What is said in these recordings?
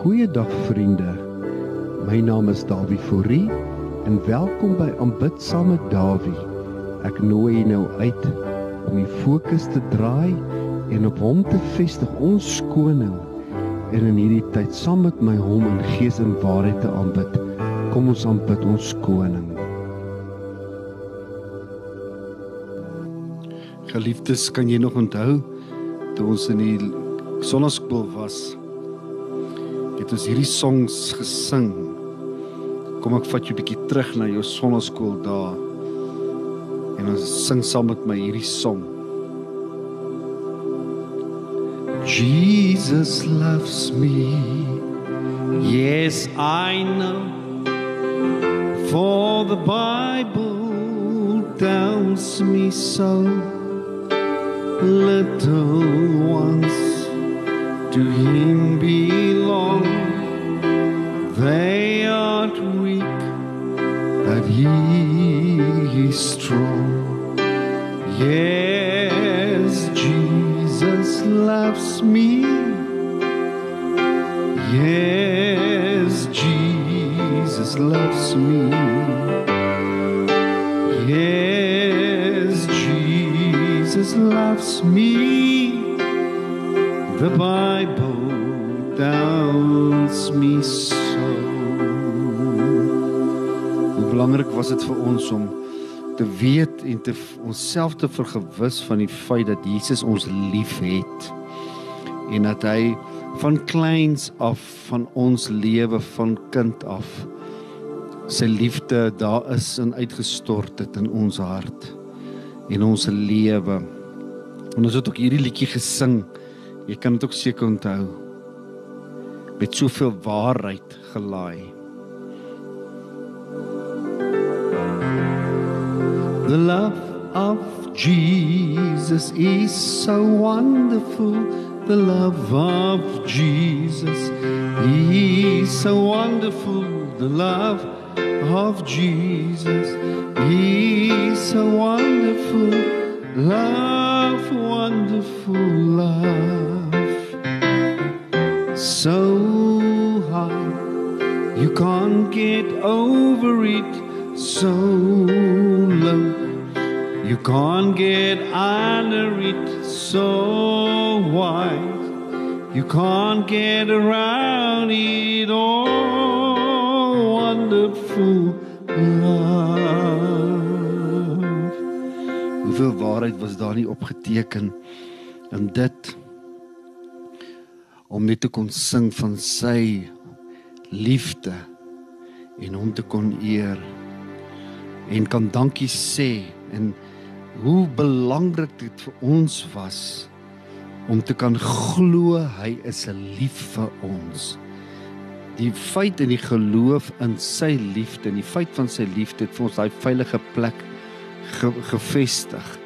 Goeiedag vriende. My naam is Dawie Fourie en welkom by Aanbid saam met Dawie. Ek nooi jou nou uit om die fokus te draai en op hom te vestig, ons koning. En in hierdie tyd saam met my hom in gees en waarheid te aanbid. Kom ons aanbid ons koning. Geliefdes, kan jy nog onthou toe ons in die sonnaskool was? Het ons hierdie songs gesing. Kom ek vat jou 'n bietjie terug na jou sonnaskool dae. En ons sing saam met my hierdie song. Jesus loves me. Yes, I know. For the Bible tells me so. Little ones to him belong. They are weak, but he is strong. Yes, Jesus loves me. Yes, Jesus loves me. Yes, Jesus loves me. The Bible belangrik was dit vir ons om te weet en te onsself te vergewis van die feit dat Jesus ons liefhet en dat hy van kleins af van ons lewe van kind af sy liefde daar is en uitgestort het in ons hart en ons lewe. En ons het ook hierdie liedjie gesing Jy kan dit ook seker onthou. Met soveel waarheid gelaai. The love of Jesus is so wonderful. The love of Jesus is so wonderful. The love of Jesus is so wonderful. Love, wonderful love so high you can't get over it so low you can't get under it so wide you can't get around it all. Wonderful love. Hoeveel waarheid was daar nie opgeteken in dit? Om net te kon sing van sy liefde en hom te kon eer. En kan dankie sê en hoe belangrik dit vir ons was om te kan glo hy is 'n lief vir ons die feit en die geloof in sy liefde en die feit van sy liefde het vir ons daai veilige plek ge gevestig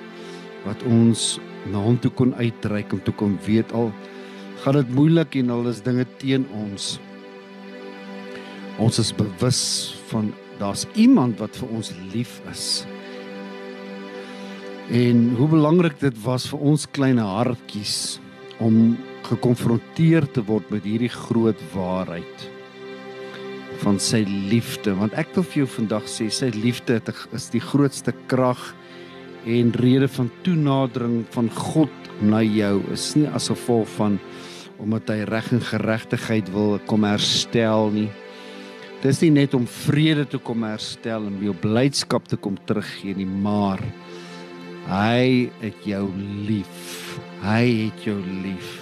wat ons na hom toe kon uitreik om te kon weet al gaan dit moeilik en al is dinge teen ons. Ons is bewus van daar's iemand wat vir ons lief is. En hoe belangrik dit was vir ons klein hartjies om gekonfronteer te word met hierdie groot waarheid van sy liefde want ek wil vir jou vandag sê sy liefde is die grootste krag en rede van toenadering van God na jou is nie as gevolg van omdat hy reg en geregtigheid wil kom herstel nie. Dis nie net om vrede te kom herstel en jou blydskap te kom teruggee nie, maar hy het jou lief. Hy het jou lief.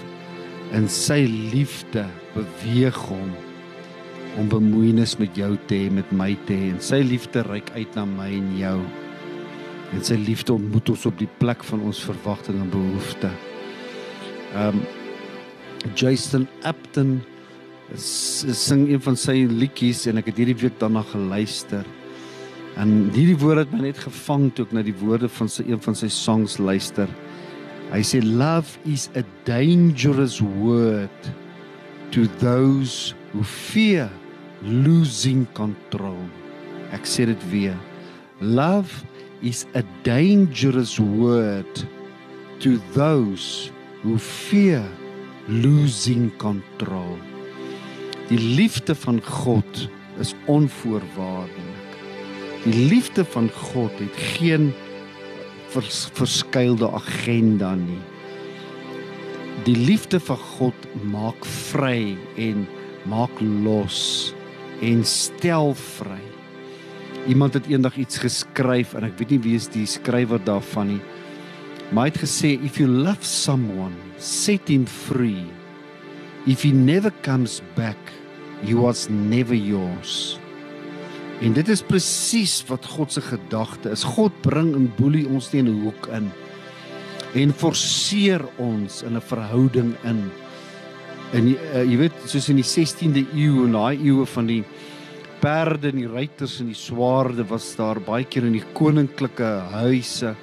En sy liefde beweeg hom om bemoeienis met jou te hê, met my te hê. Sy liefde reik uit na my en jou. En sy liefde ontmoet ons op die plek van ons verwagting en behoeftes. Ehm um, Jason Upton sing een van sy liedjies en ek het hierdie week daarna geluister. En hierdie woorde het my net gevang toe ek na die woorde van sy een van sy songs luister. Hy sê love is a dangerous word to those who fear losing control. Ek sê dit weer. Love is a dangerous word to those who fear losing control. Die liefde van God is onvoorwaardelik. Die liefde van God het geen vers, verskuilde agenda nie. Die liefde van God maak vry en maak los en stel vry. Iemand het eendag iets geskryf en ek weet nie wie is die skrywer daarvan nie. Maar hy het gesê if you love someone, set him free. If he never comes back, he was never yours. En dit is presies wat God se gedagte is. God bring in boelie ons nie in 'n hoek in en forceer ons in 'n verhouding in. En uh, jy weet soos in die 16de eeu en daai eeue van die perde en die ruiters en die swaarde was daar baie keer in die koninklike huise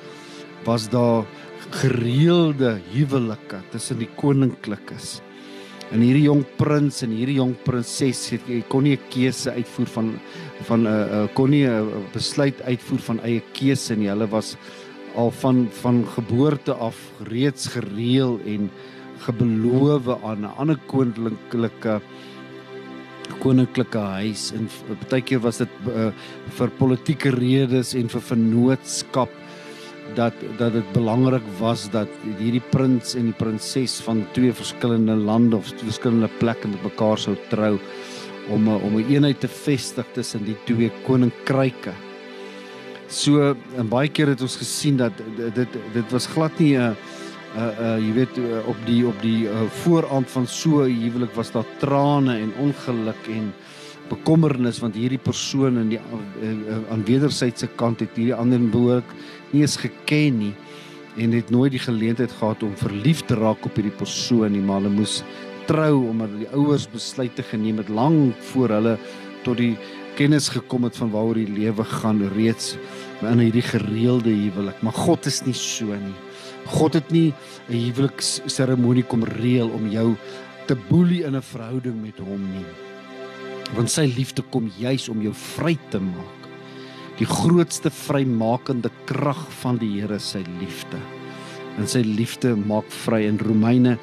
was daar gereelde huwelike tussen die koninklikes. En hierdie jong prins en hierdie jong prinses het jy kon nie 'n keuse uitvoer van van 'n uh, uh, kon nie 'n uh, besluit uitvoer van eie keuse nie. Hulle was al van van geboorte af reeds gereël en gebelowe aan 'n ander koninklike koninklike huis en baie keer was dit uh, vir politieke redes en vir vennootskap dat dat dit belangrik was dat hierdie prins en die prinses van twee verskillende lande of twee verskillende plekke met mekaar sou trou om om 'n eenheid te vestig tussen die twee koninkryke. So en baie keer het ons gesien dat dit dit was glad nie 'n 'n 'n jy weet op die op die uh, vooraand van so huwelik was daar trane en ongeluk en bekommernis want hierdie persoon in die uh, aan wederwysige kant het hierdie ander behoort nie eens geken nie en het nooit die geleentheid gehad om verlief te raak op hierdie persoon nie maar hulle moes trou omdat die ouers besluite geneem het lank voor hulle tot die kennis gekom het van waaroor die lewe gaan reeds in hierdie gereelde huwelik. Maar God is nie so nie. God het nie 'n huwelikseremonie kom reël om jou te boelie in 'n verhouding met hom nie. Want sy liefde kom juis om jou vry te maak. Die grootste vrymakende krag van die Here sy liefde. En sy liefde maak vry. In Romeine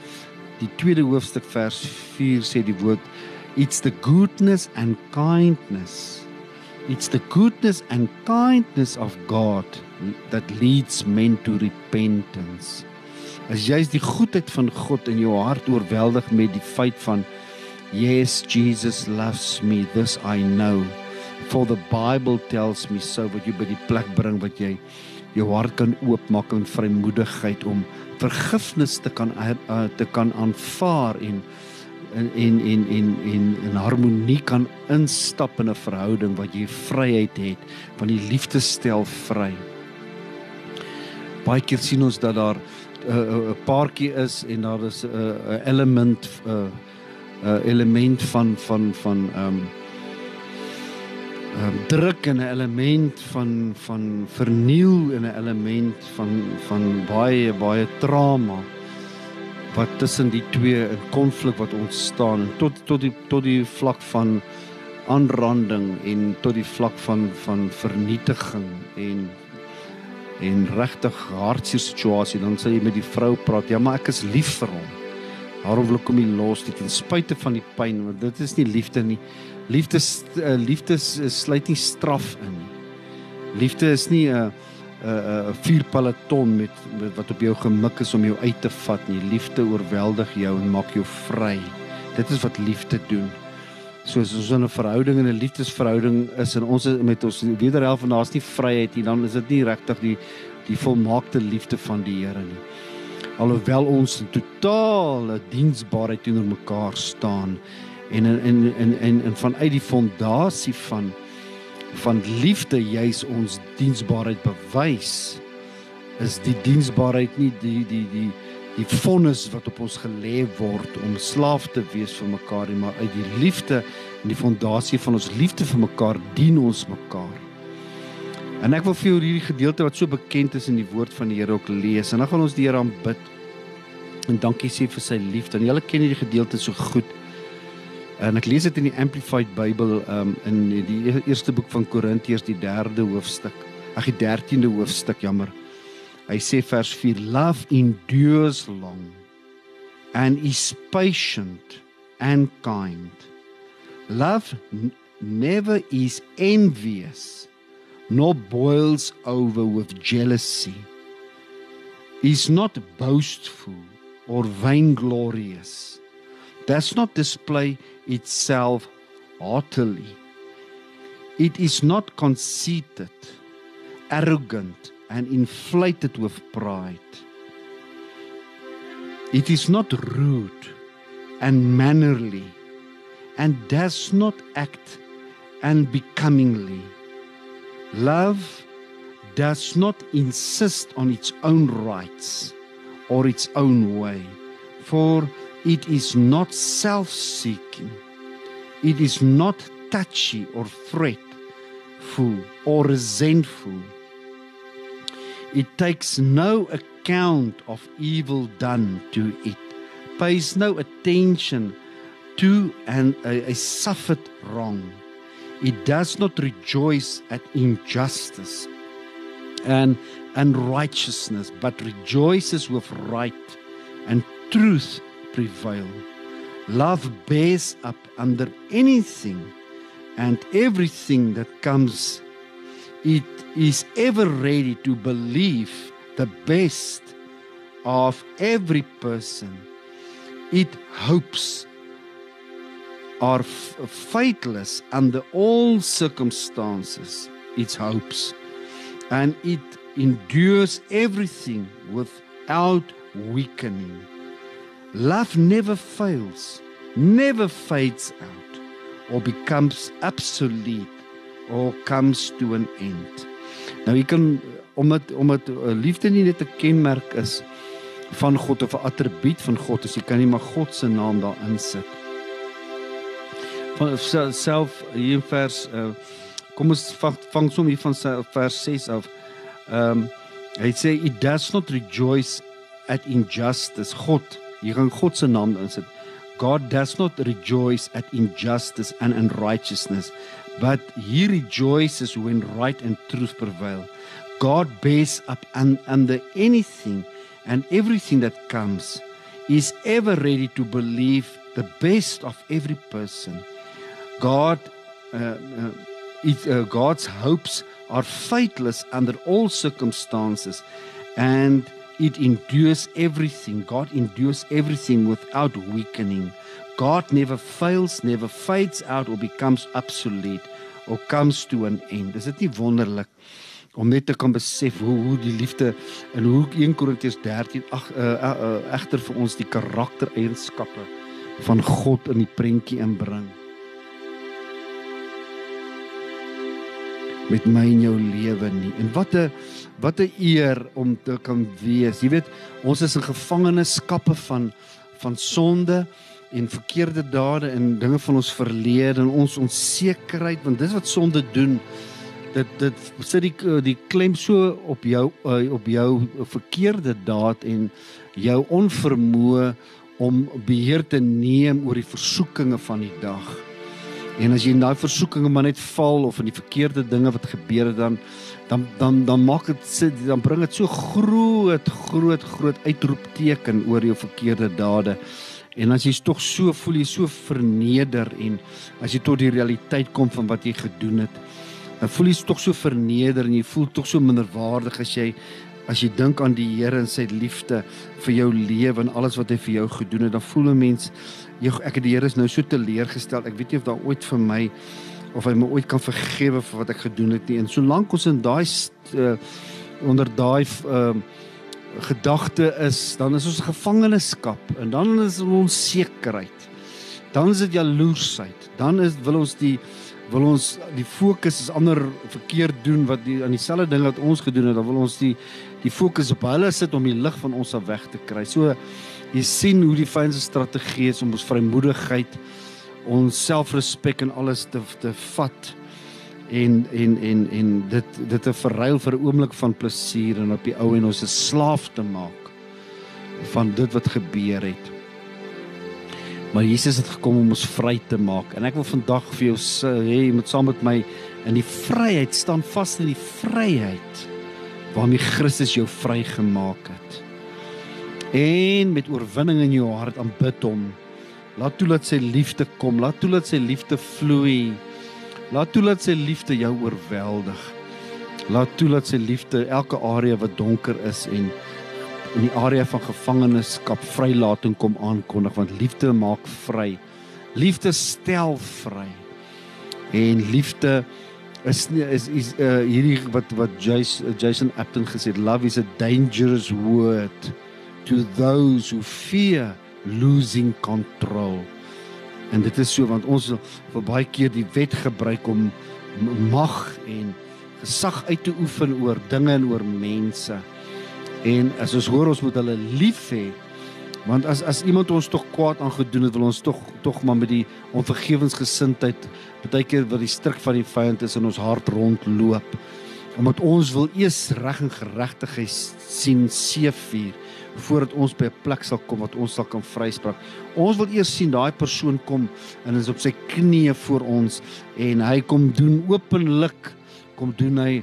die tweede hoofstuk vers 4 sê die woord it's the goodness and kindness it's the goodness and kindness of God that leads men to repentance. As jy is die goedheid van God in jou hart oorweldig met die feit van yes Jesus loves me this I know for the bible tells me so wat jy by die plek bring wat jy jou hart kan oopmaak in vrymoedigheid om vergifnis te kan uh, te kan aanvaar en en en en en en in harmonie kan instap in 'n verhouding wat jy vryheid het van die liefde stel vry. Baie keer sien ons dat daar 'n uh, 'n paartjie is en daar is 'n uh, element 'n uh, uh, element van van van ehm um, um, druk in 'n element van van verniel in 'n element van van baie baie trauma wat tussen die twee in konflik wat ontstaan tot tot die tot die vlak van aanranding en tot die vlak van van vernietiging en en regtig hartseer situasie dan sê jy met die vrou praat ja maar ek is lief vir hom. Daarom wil ek hom nie los nie ten spyte van die pyn want dit is nie liefde nie Liefde uh, liefde sluit nie straf in nie. Liefde is nie 'n 'n 'n vier peloton met, met wat op jou gemik is om jou uit te vat nie. Liefde oorweldig jou en maak jou vry. Dit is wat liefde doen. Soos ons in 'n verhouding en 'n liefdesverhouding is en ons met ons wederhelf en daar's nie vryheid nie, dan is dit nie regtig die die volmaakte liefde van die Here nie. Alhoewel ons in totale diensbaarheid teenoor mekaar staan en in in in en, en vanuit die fondasie van van liefde juis ons diensbaarheid bewys is die diensbaarheid nie die die die die vonnis wat op ons gelê word om slaaf te wees vir mekaar nie maar uit die liefde en die fondasie van ons liefde vir mekaar dien ons mekaar. En ek wil vir jou hierdie gedeelte wat so bekend is in die woord van die Here ook lees en dan gaan ons die Here aanbid. En dankie sê vir sy liefde. En julle ken hierdie gedeelte so goed En ek lees dit in die Amplified Bible um in die e-, eerste boek van Korintiërs die 3de hoofstuk. Ag die 13de hoofstuk, jammer. Hy sê vers 4: Love endures long and is patient and kind. Love never is envious nor boils over with jealousy. Is not boastful or vainglorious. Does not display itself haughtily. It is not conceited, arrogant and inflated with pride. It is not rude and mannerly and does not act unbecomingly. Love does not insist on its own rights or its own way, for it is not self seeking. It is not touchy or fretful or resentful. It takes no account of evil done to it, pays no attention to an, a, a suffered wrong. It does not rejoice at injustice and unrighteousness, but rejoices with right and truth prevail. Love bears up under anything and everything that comes. It is ever ready to believe the best of every person. It hopes are faithless under all circumstances. Its hopes and it endures everything without weakening. Love never fails, never fades out, or becomes obsolete, or comes to an end. Nou jy kan omdat omdat uh, liefde nie net 'n kenmerk is van God of 'n attribuut van God, as jy kan nie maar God se naam daarin sit. Van self hier in vers uh, kom ons vang, vang som hier van vers 6 af. Ehm um, hy sê it does not rejoice at injustice. God, hier gaan God se naam insit. God does not rejoice at injustice and unrighteousness, but he rejoices when right and truth prevail. God bears up un, under anything and everything that comes. He is ever ready to believe the best of every person. God uh, uh, it, uh, God's hopes are faithless under all circumstances and it endures everything. God endures everything without weakening. God never fails, never fades out or becomes obsolete or comes to an end. Is dit nie wonderlik om net te kan besef hoe hoe die liefde en hoe 1 Korintiërs 13 ag uh, uh, uh, egter vir ons die karaktereienskappe van God in die prentjie inbring. met my in jou lewe nie. En wat 'n wat 'n eer om te kan wees. Jy weet, ons is in gevangenskappe van van sonde en verkeerde dade en dinge van ons verlede en ons onsekerheid want dis wat sonde doen. Dit dit sit die die klem so op jou uh, op jou verkeerde daad en jou onvermoë om beheer te neem oor die versoekinge van die dag. En as jy in daai versoekinge maar net val of in die verkeerde dinge wat gebeur het dan dan dan dan maak dit dan bring dit so groot groot groot uitroepteken oor jou verkeerde dade. En as jy tog so voel jy so verneder en as jy tot die realiteit kom van wat jy gedoen het, dan voel jy tog so verneder en jy voel tog so minderwaardig as jy as jy dink aan die Here en sy liefde vir jou lewe en alles wat hy vir jou gedoen het, dan voel 'n mens jy ek het die Here is nou so teleurgestel. Ek weet nie of daar ooit vir my of hy my ooit kan vergewe vir wat ek gedoen het nie. En solank ons in daai uh, onder daai uh, gedagte is, dan is ons gevangenskap en dan is ons onsekerheid. Dan is dit jaloesheid. Dan is wil ons die wil ons die fokus is ander verkeerd doen wat die aan dieselfde ding wat ons gedoen het, dan wil ons die die fokus op hulle sit om die lig van ons af weg te kry. So jy sien hoe die vyand se strategie is om ons vrymoedigheid, ons selfrespek en alles te te vat en en en en dit dit te verruil vir 'n oomblik van plesier en op die ou en ons 'n slaaf te maak van dit wat gebeur het. Maar Jesus het gekom om ons vry te maak en ek wil vandag vir jou sê jy moet saam met my in die vryheid staan vas in die vryheid waarmee Christus jou vrygemaak het en met oorwinning in jou hart aanbid hom Laat toe dat sy liefde kom. Laat toe dat sy liefde vloei. Laat toe dat sy liefde jou oorweldig. Laat toe dat sy liefde elke area wat donker is en in die area van gevangenskap vrylating kom aankondig want liefde maak vry. Liefde stel vry. En liefde is is is uh, hierdie wat wat Jason Jason Upton gesê het love is a dangerous word to those who fear losing control. En dit is so want ons vir baie keer die wet gebruik om mag en gesag uit te oefen oor dinge en oor mense. En as ons hoor ons moet hulle lief hê, want as as iemand ons tog kwaad aangedoen het, wil ons tog tog maar met die onvergewensgesindheid baie keer wat die stryk van die vyand is in ons hart rondloop. Omdat ons wil eers reg en geregtigheid sien seëvier voordat ons by 'n plek sal kom wat ons sal kan vryspraak. Ons wil eers sien daai persoon kom en is op sy knieë voor ons en hy kom doen openlik kom doen hy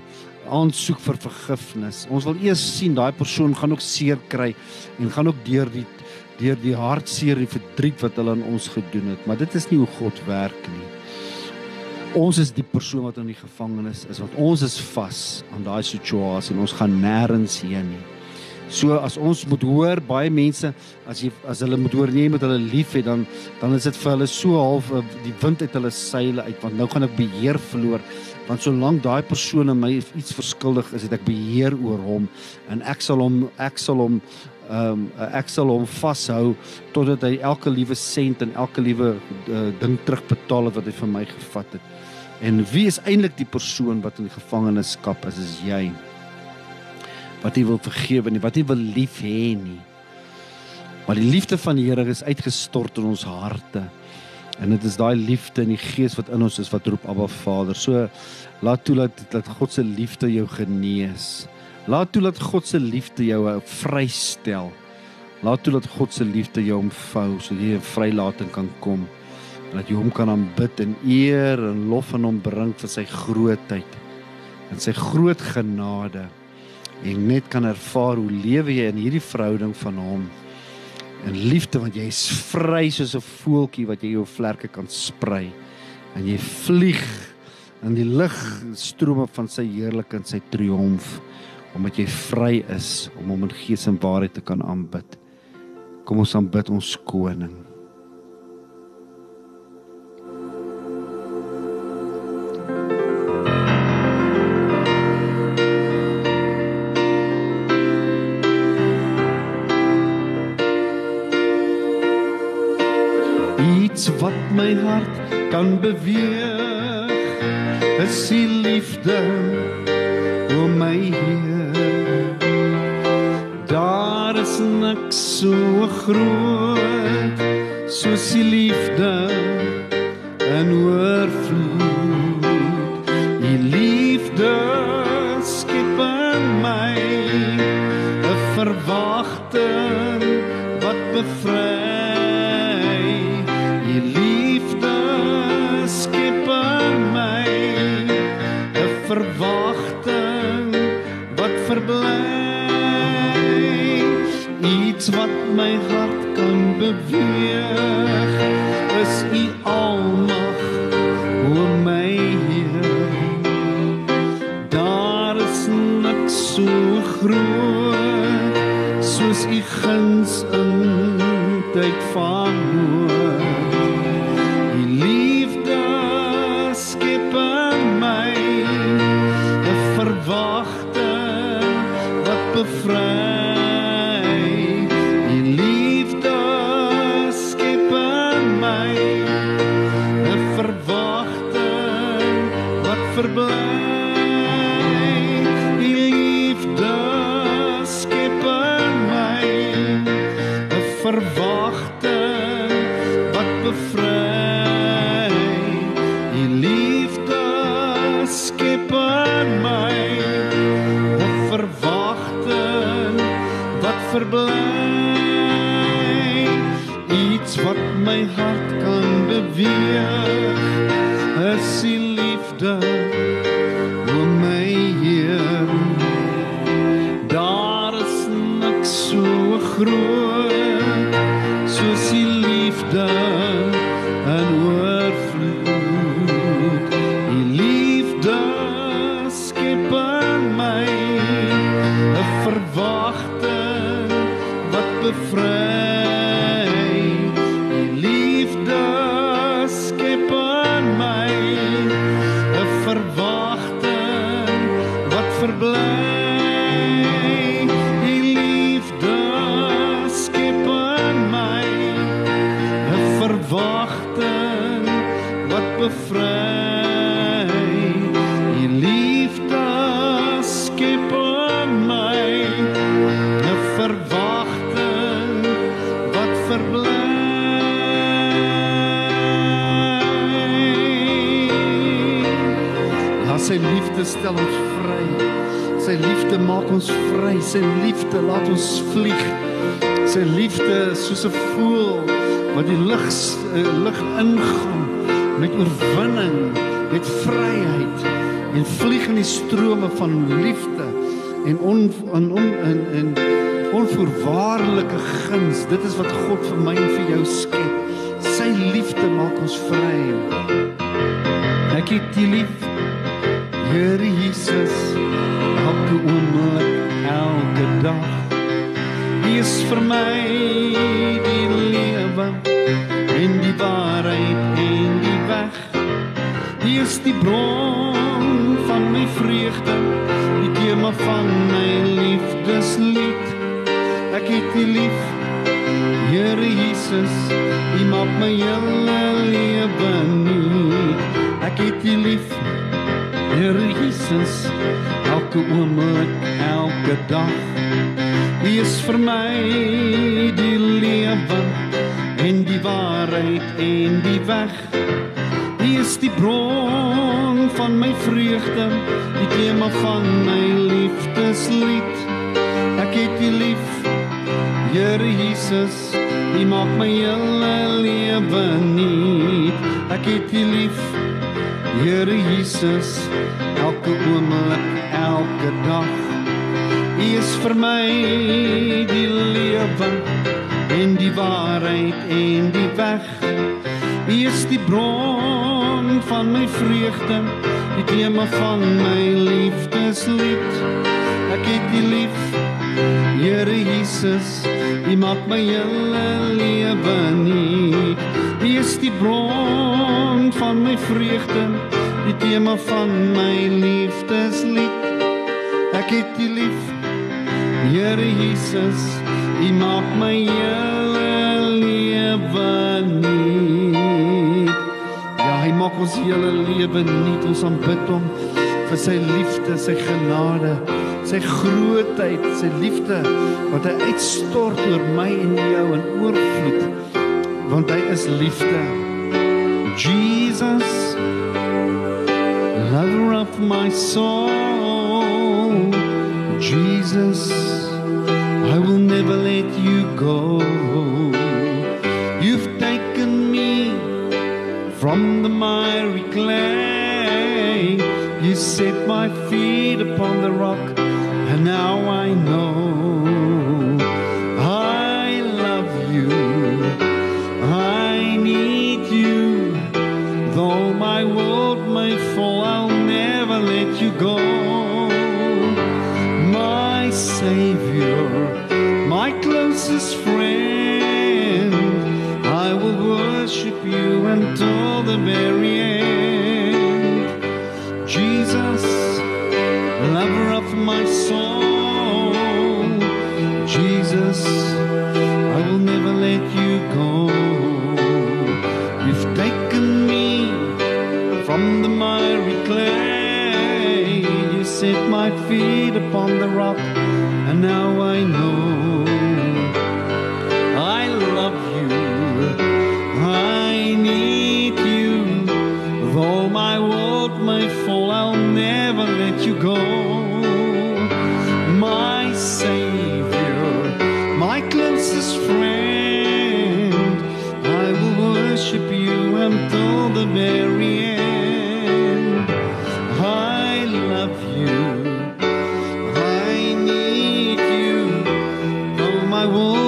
aansoek vir vergifnis. Ons wil eers sien daai persoon gaan ook seer kry en gaan ook deur die deur die hartseer en verdriet wat hulle aan ons gedoen het, maar dit is nie hoe God werk nie. Ons is die persoon wat in die gevangenis is want ons is vas aan daai situasie en ons gaan nêrens heen nie. So as ons moet hoor baie mense as jy as hulle moet hoor nie met hulle lief het dan dan is dit vir hulle so half eh, die wind uit hulle seile uit want nou gaan ek beheer verloor want solank daai persoon in my iets verskuldig is het ek beheer oor hom en ek sal hom ek sal hom ehm um, ek sal hom vashou totdat hy elke liewe sent en elke liewe uh, ding terugbetaal wat hy vir my gevat het. En wie is eintlik die persoon wat in die gevangenskap is? Is jy? Wat hy wil vergewe nie, wat hy wil lief hê nie. Maar die liefde van die Here is uitgestort in ons harte. En dit is daai liefde in die gees wat in ons is wat roep Abba Vader. So laat toe dat dat God se liefde jou genees. Laat toe dat God se liefde jou vrystel. Laat toe dat God se liefde jou omvou sodat jy in vrylating kan kom. En dat jy hom kan aanbid en eer en lof aan hom bring vir sy grootheid en sy groot genade en net kan ervaar hoe lewe jy in hierdie verhouding van hom in liefde want jy is vry soos 'n voeltjie wat jy jou vlerke kan sprei en jy vlieg in die lig strome van sy heerlikheid en sy triomf omdat jy vry is om hom in gees en waarheid te kan aanbid. Kom ons aanbid ons koning my hart kan beweeg. Is die liefde o my Heer daar is niks so groot soos die liefde verbly. Iets wat my hart kan beweeg. Is die liefde o my Heer daar is niks so groot liefde maak ons vry. Sy liefde laat ons vlieg. Sy liefde soos 'n voël wat die lug lug ingaan met oorwinning, met vryheid en vlieg in die strome van liefde en on en on en en onvoorwaardelike guns. Dit is wat God vir my en vir jou skep. Sy liefde maak ons vry. Ek het U lief, Here Jesus, dag. Is vir my die lewe en die waarheid en die weg. U is die bron van my vreugde, die tema van my liefdeslied. Ek het U lief, Here Jesus, U maak my hele lewe nuut. Ek het U lief, Here Jesus, elke oomblik, elke dag. U is vir my die lewe en die waarheid en die weg. U is die bron van my vreugde, die tema van my liefdeslied. Ek het U lief, Here Jesus, U maak my hele lewe nuut. Ek het U lief, Here Jesus, elke oomblik, elke dag. U is vir my die lewe en die waarheid en die weg. U is die bron van my vreugde, die tema van my liefdeslied. Ek het U lief, Here Jesus, U maak my hele lewe nuut. U is die bron van my vreugde, die tema van my liefdeslied. Het U lief, Here Jesus, U maak my hele lewe nuut. Ja, hy maak ons hele lewe nuut. Ons aanbid hom vir sy liefde, sy genade, sy grootheid, sy liefde wat hy uitstort oor my en jou in oorvloed. Want hy is liefde. Jesus, lover of my soul. Jesus, I will never let you go. You've taken me from the miry clay. You set my feet upon the rock, and now I know the very end. Jesus, lover of my soul, Jesus, I will never let you go. You've taken me from the miry clay. You set my feet upon the rock, and now I know Though my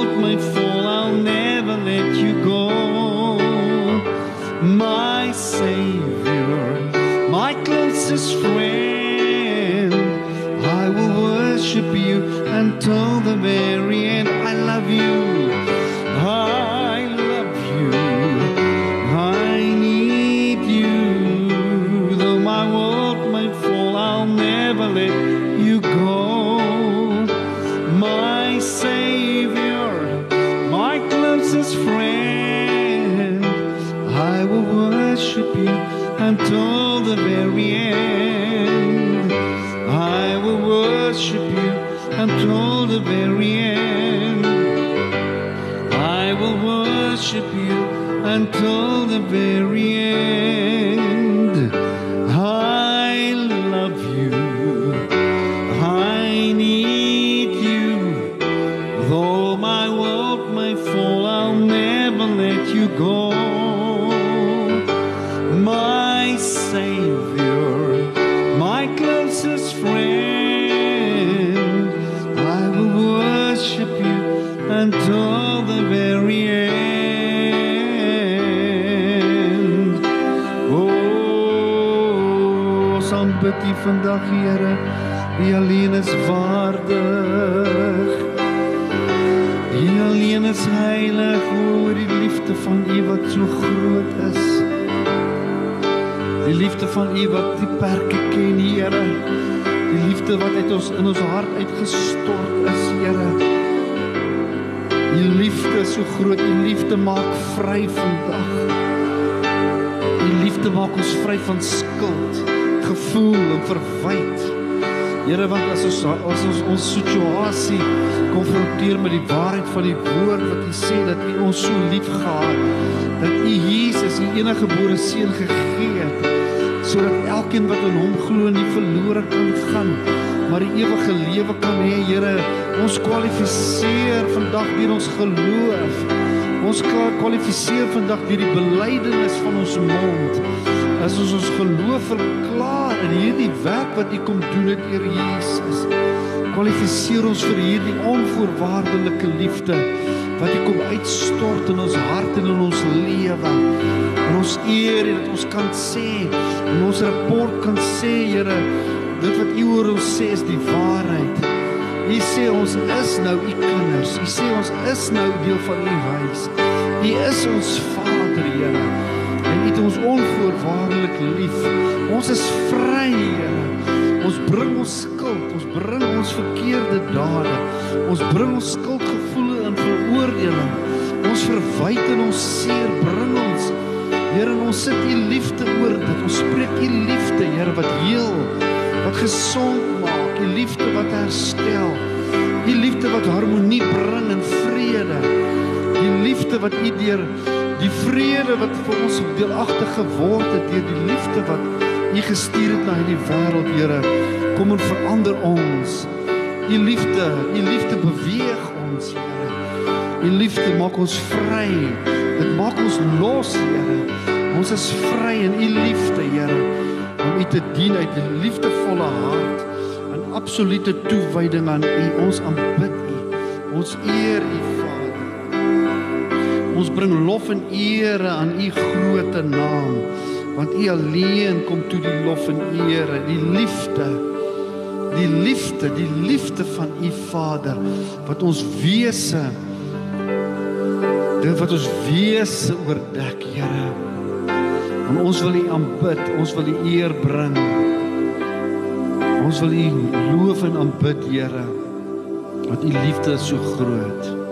vandag, Here. U alleen is waardig. U alleen is heilig, o die liefde van U wat so groot is. Die liefde van U wat die perke ken, Here. Die liefde wat uit ons in ons hart uitgestort is, Here. U liefde is so groot, U liefde maak vry vandag. U liefde maak ons vry van skuld, gevoel en verwyte. Here want as ons as ons ons situasie konfronteer met die waarheid van die woord wat U sê dat U ons so liefgehad dat U Jesus U enige gebore seun gegee het sodat elkeen wat in hom glo nie verlore kan gaan maar die ewige lewe kan hê. Here ons kwalifiseer vandag deur ons geloof. Ons kwalifiseer vandag deur die belydenis van ons mond as ons ons geloof verklaar in hierdie werk wat U kom doen het Here Jesus kwalifiseer ons vir hierdie onvoorwaardelike liefde wat U kom uitstort in ons hart en in ons lewe. En ons eer en dat ons kan sê en ons rapport kan sê Here dit wat U oor ons sê is die waarheid. U sê ons is nou U kinders. U sê ons is nou deel van U huis. U is ons Vader Here het ons onvoorwaardelik lief. Ons is vry, Here. Ons bring ons skuld, ons bring ons verkeerde dade. Ons bring ons skuldgevoele en veroordeling. Ons verwyte en ons seer bring ons. Here, ons sit U liefde oor dit. Ons spreek U liefde, Here, wat heel, wat gesond maak, U liefde wat herstel. U liefde wat harmonie bring en vrede. Die liefde wat U deur die vrede wat vir ons deelagtig geword het deur die liefde wat U gestuur het na hierdie wêreld, Here, kom en verander ons. U liefde, U liefde beweeg ons, Here. U liefde maak ons vry. Dit maak ons los, Here. Ons is vry in U liefde, Here, om U te dien uit 'n liefdevolle hart en absolute toewyding aan U. Ons aanbid U. Ons eer U. Ons bring lof en ere aan U groote naam, want U alleen kom toe die lof en ere, die liefde. Die liefde, die liefde van U Vader wat ons wese dit wat ons wese oordek, Here. En ons wil U aanbid, ons wil U eer bring. Ons wil U loof en aanbid, Here. Want U liefde is so groot.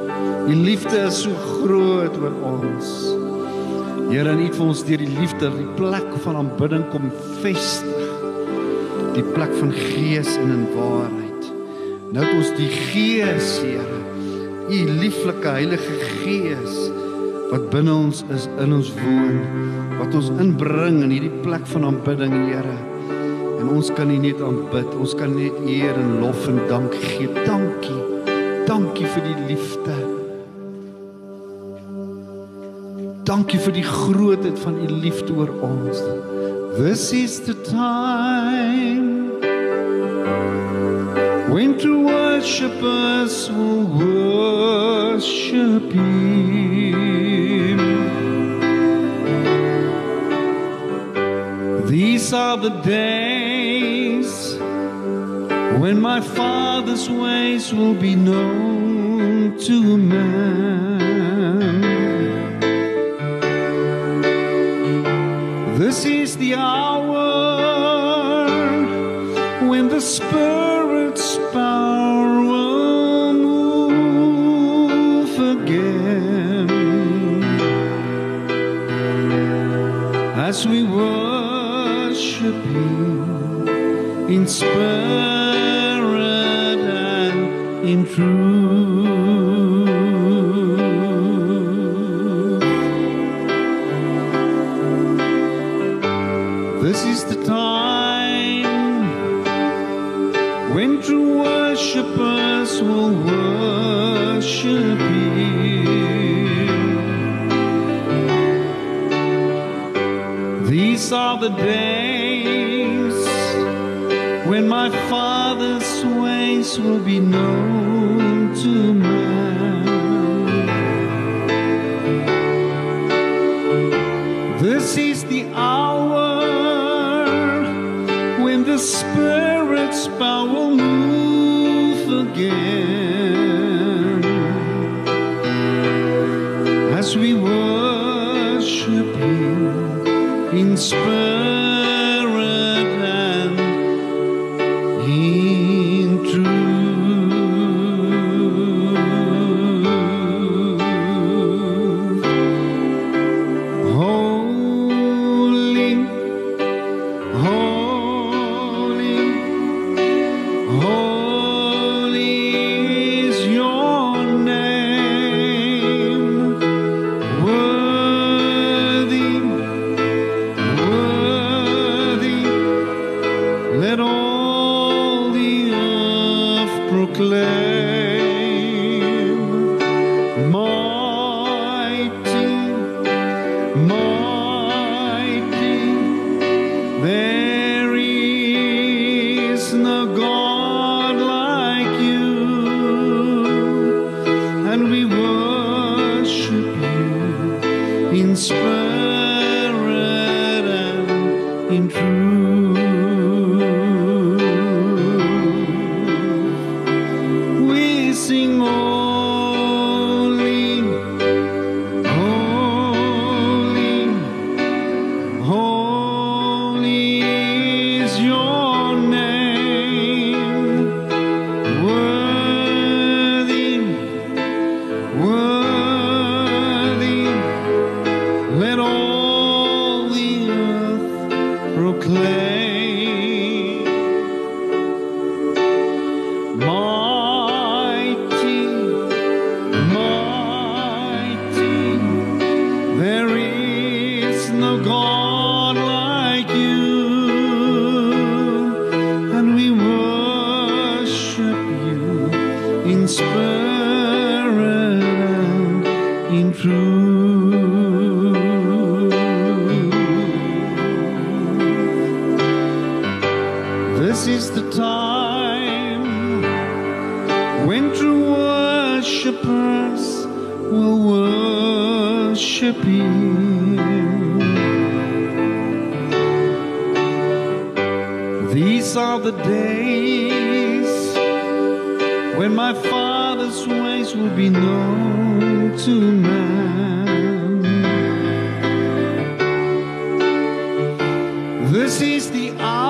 U liefde is so groot oor ons. Here, en U het vir ons deur die liefde die plek van aanbidding kom vestig. Die plek van gees en in waarheid. Nou het ons die Gees, Here. U lieflike Heilige Gees wat binne ons is, in ons woon, wat ons inbring in hierdie plek van aanbidding, Here. En ons kan U net aanbid. Ons kan net eer en lof en dank gee. Dankie. Dankie vir die liefde. Dankie vir die grootheid van u liefde oor ons. This is the time when true worshippers will worship him. These are the days when my Father's ways will be known to man. This is the hour when the Spirit's power will move again. As we worship Him in spirit and in truth. will be known. These are the days when my Father's ways will be known to man. This is the hour.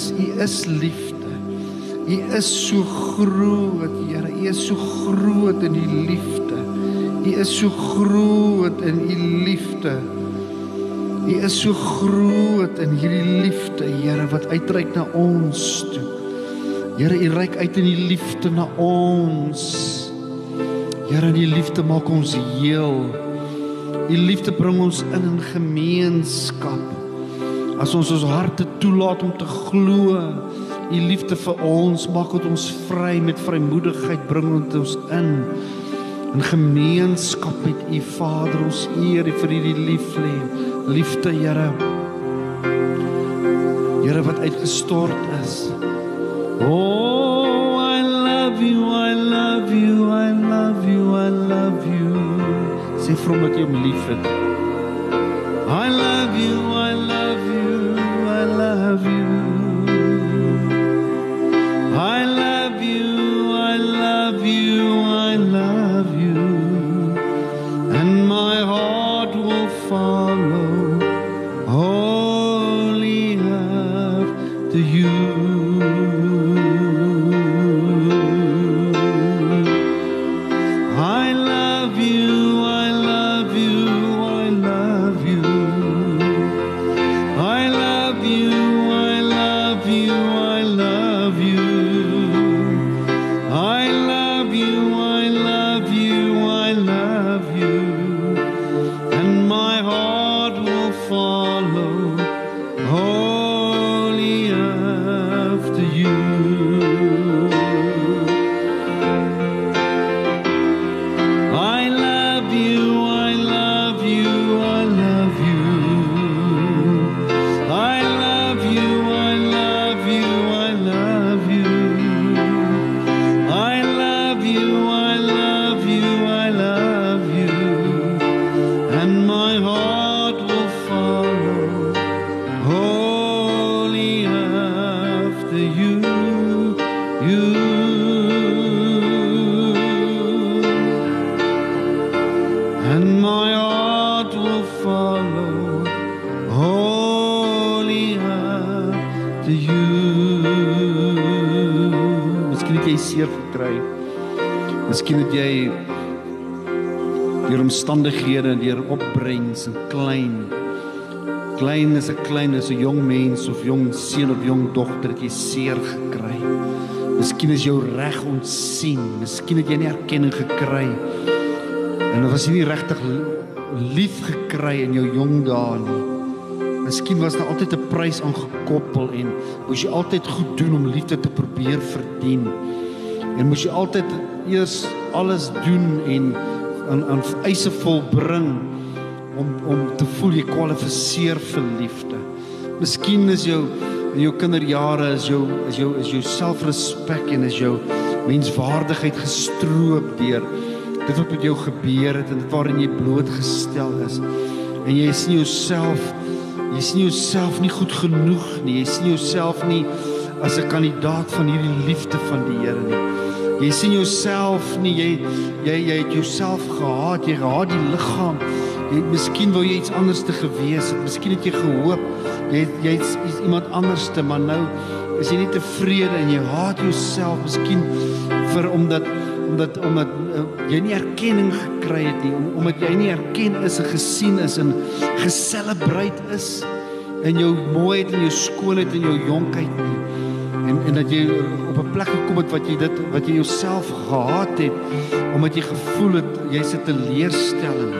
Is. U is liefde. U is so groot, Here. U is so groot in U liefde. U is so groot in U liefde. U is so groot in hierdie liefde, Here, wat uitreik na ons toe. Here, U reik uit in U liefde na ons. Here, U liefde maak ons heel. U liefde bring ons in in gemeenskap. As ons ons harte toelaat om te glo, U liefde vir ons maak dit ons vry met vrymoedigheid bring ons in in gemeenskap met U Vader ons eer U vir hierdie liefde liefde Here. Here wat uitgestort is. Oh I love you I love you I love you I love you. Sê vir hom dat jy hom liefhet. I love you I love you love you omstandighede, deur opbrengs en klein klein is 'n klein is 'n jong mens of jong seun of jong dogter het jy seer gekry. Miskien is jou reg ontsien. Miskien het jy nie erkenning gekry En dit was nie regtig lief gekry in jou jong dae nie. Miskien was daar altyd 'n prys aangekoppel en moes jy altyd goed doen om liefde te probeer verdien. En moes jy altyd eers alles doen en aan aan eise volbring om om te voel jy kwalifiseer vir liefde. Miskien is jou in jou kinderjare is jou is jou is jou selfrespek en is jou menswaardigheid gestroop deur dit wat met jou gebeur het en dit waarin jy blootgestel is. En jy sien jouself jy sien jouself nie goed genoeg nie. Jy sien jouself nie as 'n kandidaat van hierdie liefde van die Here nie. Jy sien jouself nie jy jy jy het jouself gehaat, jy gehaat die liggaam. Jy miskien wou jy iets anders te gewees het. Miskien het jy gehoop jy jy's jy iemand anders te, maar nou is jy nie tevrede en jy haat jouself miskien vir omdat omdat omdat uh, jy nie erkenning gekry het nie om, omdat jy nie erken is en gesien is en geselebreer is in jou mooiheid en jou skoonheid en jou jonkheid nie en en dat jy op 'n plek gekom het wat jy dit wat jy jouself gehaat het omdat jy gevoel het jy's 'n teleurstelling,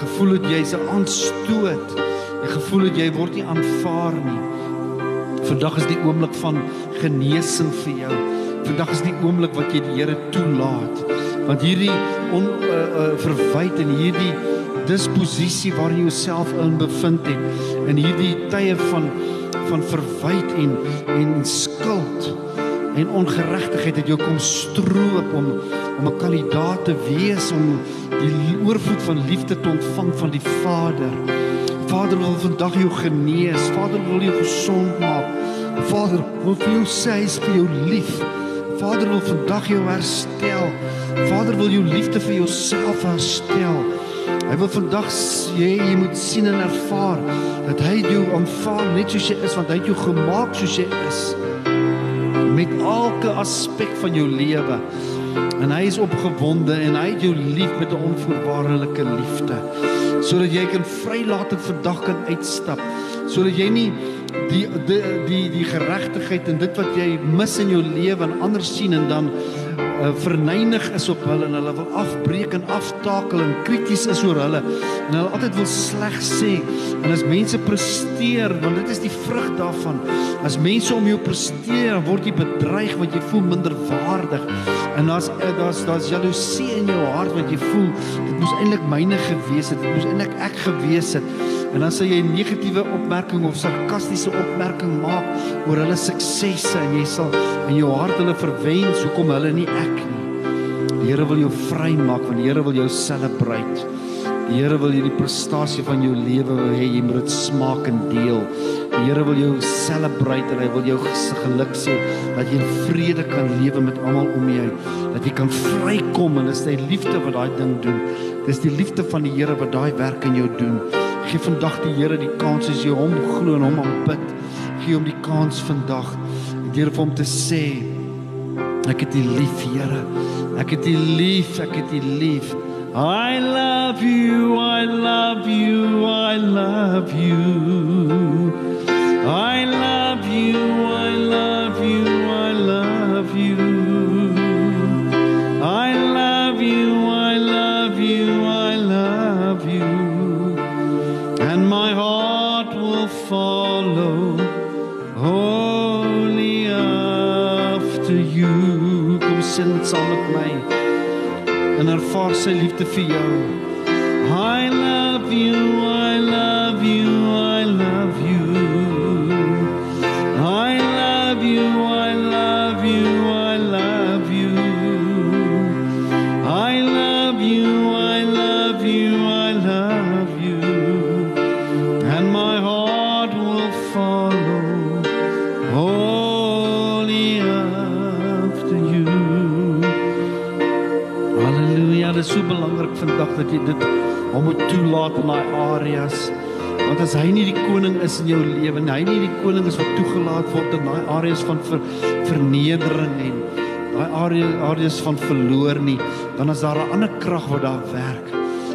gevoel het jy's 'n aanstoot, jy gevoel het jy word nie aanvaar nie. Vandag is die oomblik van genesing vir jou. Vandag is die oomblik wat jy die Here toelaat. Want hierdie on uh, uh, verwyd en hierdie disposisie waarin jy jouself in bevind het in hierdie tye van van verwyd en en skuld en ongeregtigheid het jou kom stroop om om 'n kandidaat te wees om die oorvloed van liefde te ontvang van die Vader. Vader wil vandag jou genees. Vader wil jou gesond maak. Vader wil vir jou sê hy's vir jou lief. Vader wil vandag jou herstel. Vader wil jou liefde vir jouself herstel. Hy wil vandag jy jy moet sien en ervaar dat hy jou aanvaar net soos jy is want hy het jou gemaak soos jy is. Met elke aspek van jou lewe. En hy is opgewonde en hy het jou lief met 'n onvoorwaardelike liefde. Sodat jy kan vrylating vandag kan uitstap. Sodat jy nie die die die die geregtigheid en dit wat jy mis in jou lewe en ander sien en dan uh, verneig is op hulle en hulle wil afbreek en aftakel en krities is oor hulle en hulle altyd wil sleg sê en as mense presteer want dit is die vrug daarvan as mense om jou presteer word jy bedreig want jy voel minder waardig en daar's eh, daar's daar's jaloesie in jou hart want jy voel dit moes eintlik myne gewees het dit moes eintlik ek gewees het en dan sal jy 'n negatiewe opmerking of sarkastiese opmerking maak oor hulle suksesse en jy sal in jou hart hulle verwens hoekom hulle nie ek. Die Here wil jou vrymaak want die Here wil jou celebrate. Die Here wil hierdie prestasie van jou lewe hê jy moet dit smaak en deel. Die Here wil jou celebrate en hy wil jou geluk sê dat jy in vrede kan lewe met almal om jou. Dat jy kan vrykom en dis die liefde wat daai ding doen. Dis die liefde van die Here wat daai werk in jou doen. Gee vandag die Here die kans as jy hom glo en hom aanbid. Gee hom die kans vandag deur vir hom te sê ek het U lief, Here. U lief, ek het U lief. I love you, I love you, I love you. I love you, I love you, sing saam met my en ervaar sy liefde vir jou. I love you, dat jy dit hom moet toelaat in daai areas. Want as hy nie die koning is in jou lewe en hy nie die koning is wat toegelaat word in daai areas van ver, vernedering en daai area areas van verloor nie, dan is daar 'n ander krag wat daar werk.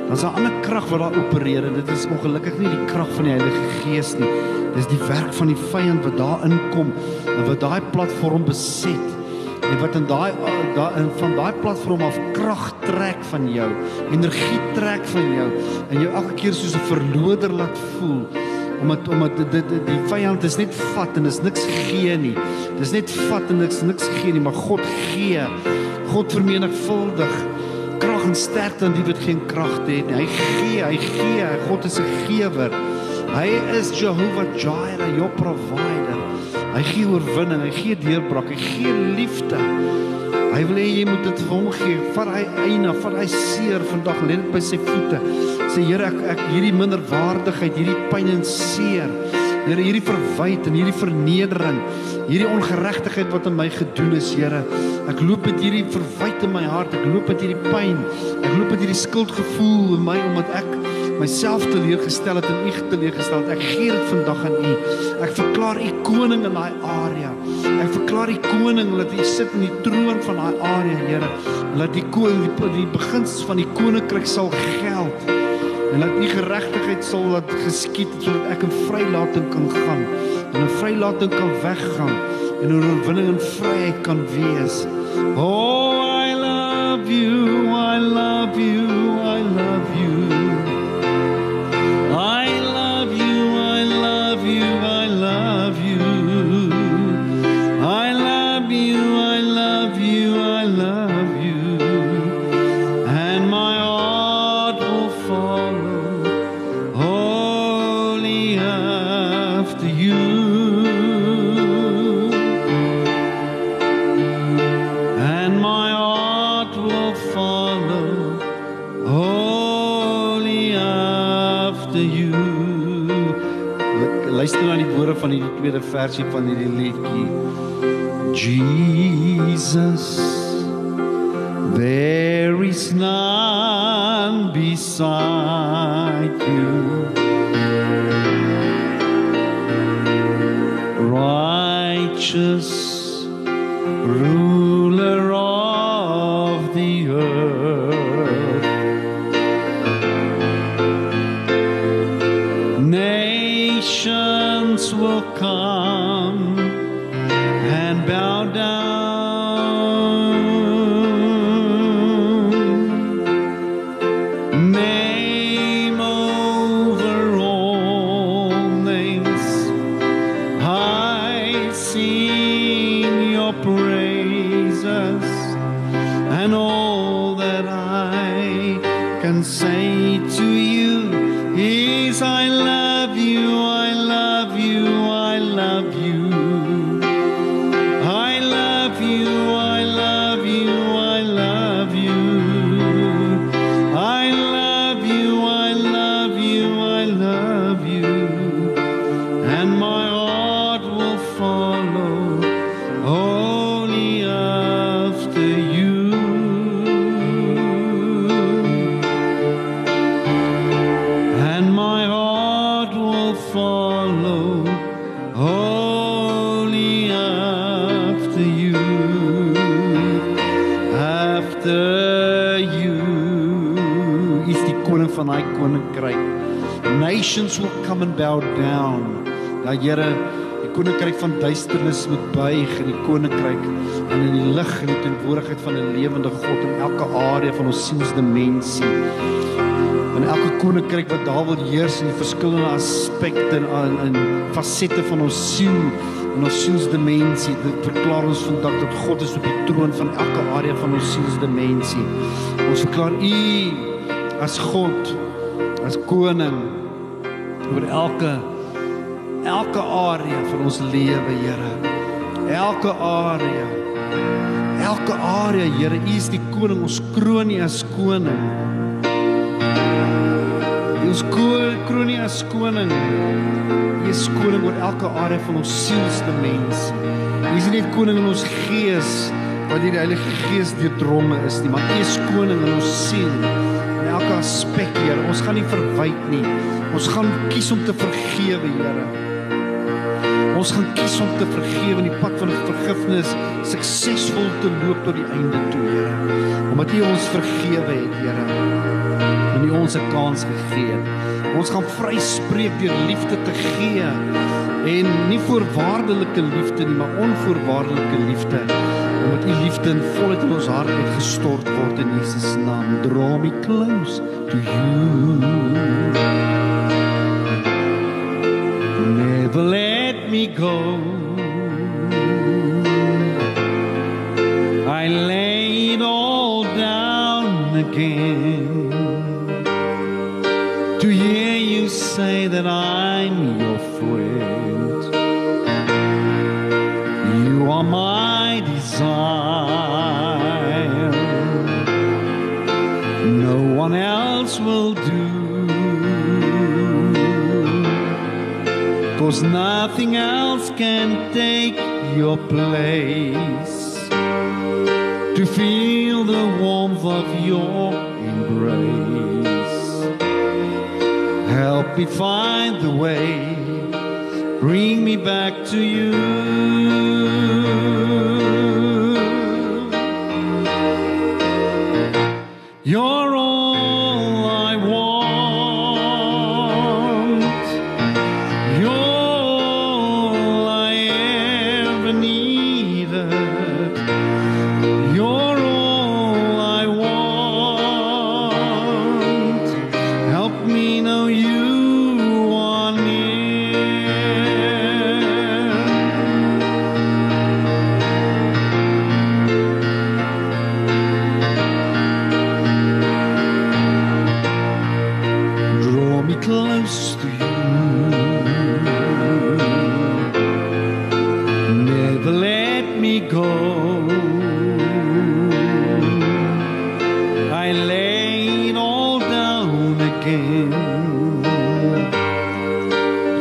Dan is daar 'n ander krag wat daar opereer en dit is ongelukkig nie die krag van die Heilige Gees nie. Dis die werk van die vyand wat daar inkom en wat daai platform beset en wat in daai in van daai platform af krag trek van jou, energie trek van jou en jou elke keer soos 'n verloder laat voel omdat omdat dit, dit die vyand is net vat en is niks gee nie. Dis net vat en niks niks gee nie, maar God gee. God vermenigvuldig krag en sterkte aan die wat geen krag het nie. Hy gee, hy gee. God is 'n gewer. Hy is Jehovah Jireh, jou provider. Hy gee oorwinning, hy gee deurbraak, hy gee liefde. Hy wil hê jy moet dit vir hom gee. Vat hy eina, vat hy seer vandag lê dit by sy voete. Sê Here, ek ek hierdie minderwaardigheid, hierdie pyn en seer. Here, hierdie verwyte en hierdie vernedering, hierdie ongeregtigheid wat aan my gedoen is, Here. Ek loop met hierdie verwyte in my hart, ek loop met hierdie pyn. Ek loop met hierdie skuldgevoel in my omdat ek myself teleurgestel het en u teleurgestel het. Ek gee dit vandag aan u. Ek verklaar u koning in daai area. Ek verklaar u koning dat u sit in die troon van daai area, Here. Laat die koning die, die beginsels van die koninkryk sal geld. En laat u geregtigheid sal laat geskied sodat ek in vrylating kan gaan. En in vrylating kan weggaan en hoe oorwinning en vryheid kan wees. Oh, I love you. I love you. ferti paneliliki. Jesus. After you. And my heart will follow only after you. After you is die koning van daai koninkryk. Nations will come and bow down. Ja Here, die koninkryk van duisternis moet buig en die koninkryk en in die lig en die teenwoordigheid van 'n lewende God in elke area van ons sielsdimensie. In elke koninkryk wat daar wil heers in die verskillende aspekte en in fasette van ons siel en ons sielsdimensie. Dit verklaar ons vandag dat God is op die troon van elke area van ons sielsdimensie. Ons verklaar u as God as koning oor elke elke area van ons lewe Here. Elke area elke area Here u is die koning ons kroon u as koning ons kroon nie as koning. Jy is koning oor elke area van ons sielsdimensie. Jy is nie koning in ons gees wat die Heilige Gees deurdronge is nie, maar jy is koning in ons siel. In elke aspek, Here. Ons gaan nie verwyd nie. Ons gaan kies om te vergewe, Here. Ons gaan kies om te vergewe in die pad van vergifnis suksesvol te loop tot die einde toe, Here. Omdat U ons vergewe het, Here en U ons 'n kans gegee het. Ons gaan vryspreek deur liefde te gee en nie voorwaardelike liefde nie, maar onvoorwaardelike liefde. Omdat U liefde in volheid in ons hart uitgestort word in Jesus naam. Draw me close to you. Go. Cause nothing else can take your place. To feel the warmth of your embrace. Help me find the way. Bring me back to you.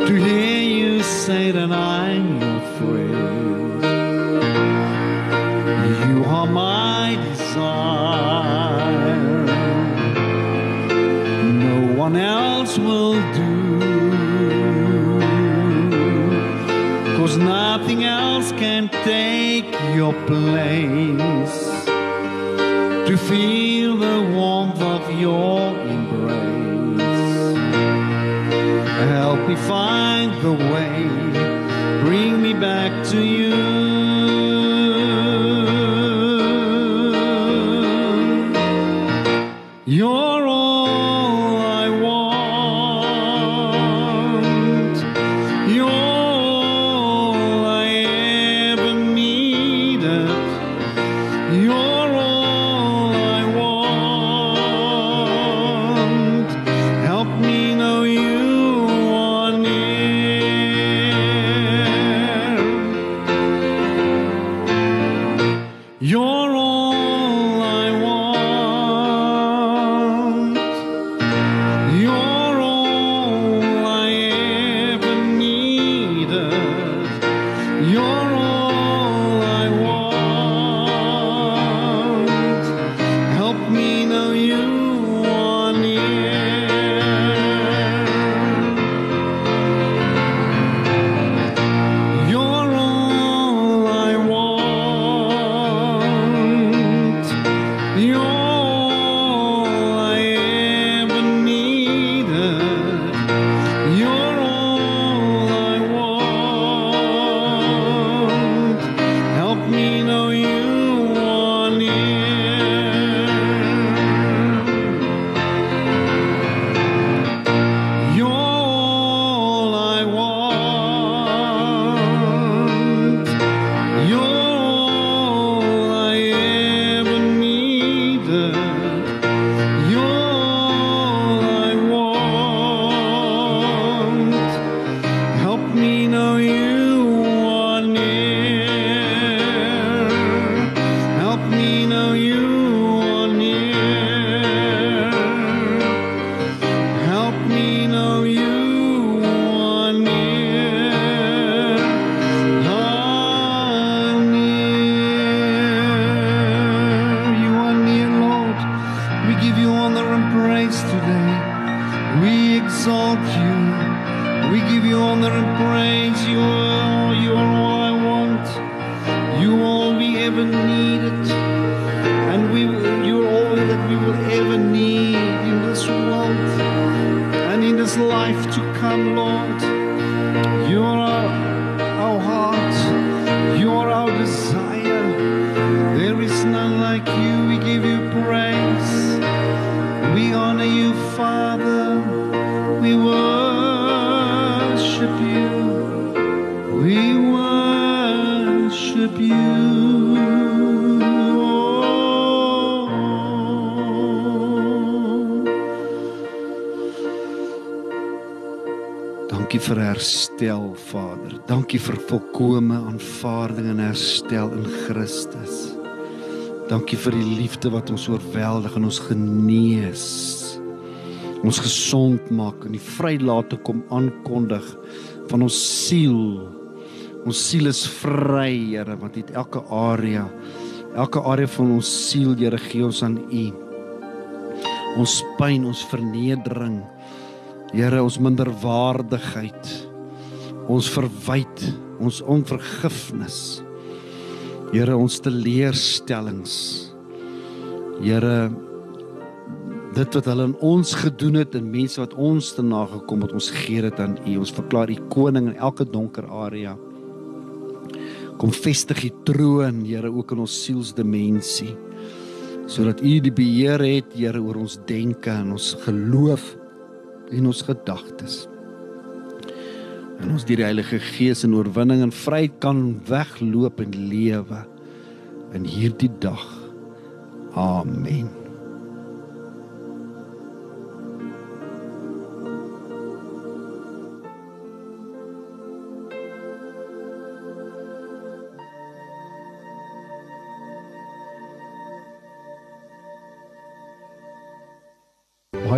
to hear you say that I'm your friend. You are my desire. No one else will do. Cause nothing else can take your place to feel find the way. Dankie vir herstel, Vader. Dankie vir volkomme aanvaarding en herstel in Christus. Dankie vir die liefde wat ons oorweldig en ons genees. Ons gesond maak en die vrylate kom aankondig van ons siel. Ons siel is vry, Here, want dit elke area, elke area van ons siel, Here, gee ons aan U. Ons pyn, ons vernedering, Here, ons minderwaardigheid, ons verwyd, ons onvergifnis. Here, ons teleurstellings. Here, dit wat hulle in ons gedoen het en mense wat ons te nagekom het, ons gee dit aan U. Ons verklaar U koning in elke donker area. Kom vestig U troon, Here, ook in ons sielsdimensie. Sodat U die beheer het, Here, oor ons denke en ons geloof en ons gedagtes. En ons deur die Heilige Gees in oorwinning en vryheid kan wegloop en lewe in hierdie dag. Amen.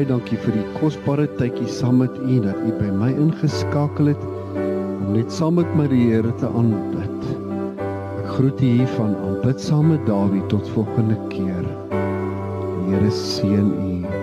Baie dankie vir die kosbare tydjie saam met u dat u by my ingeskakel het om net saam met my die Here te aanbid. Ek groet u van aanbidsame Dawie tot volgende keer. Die Here seën u.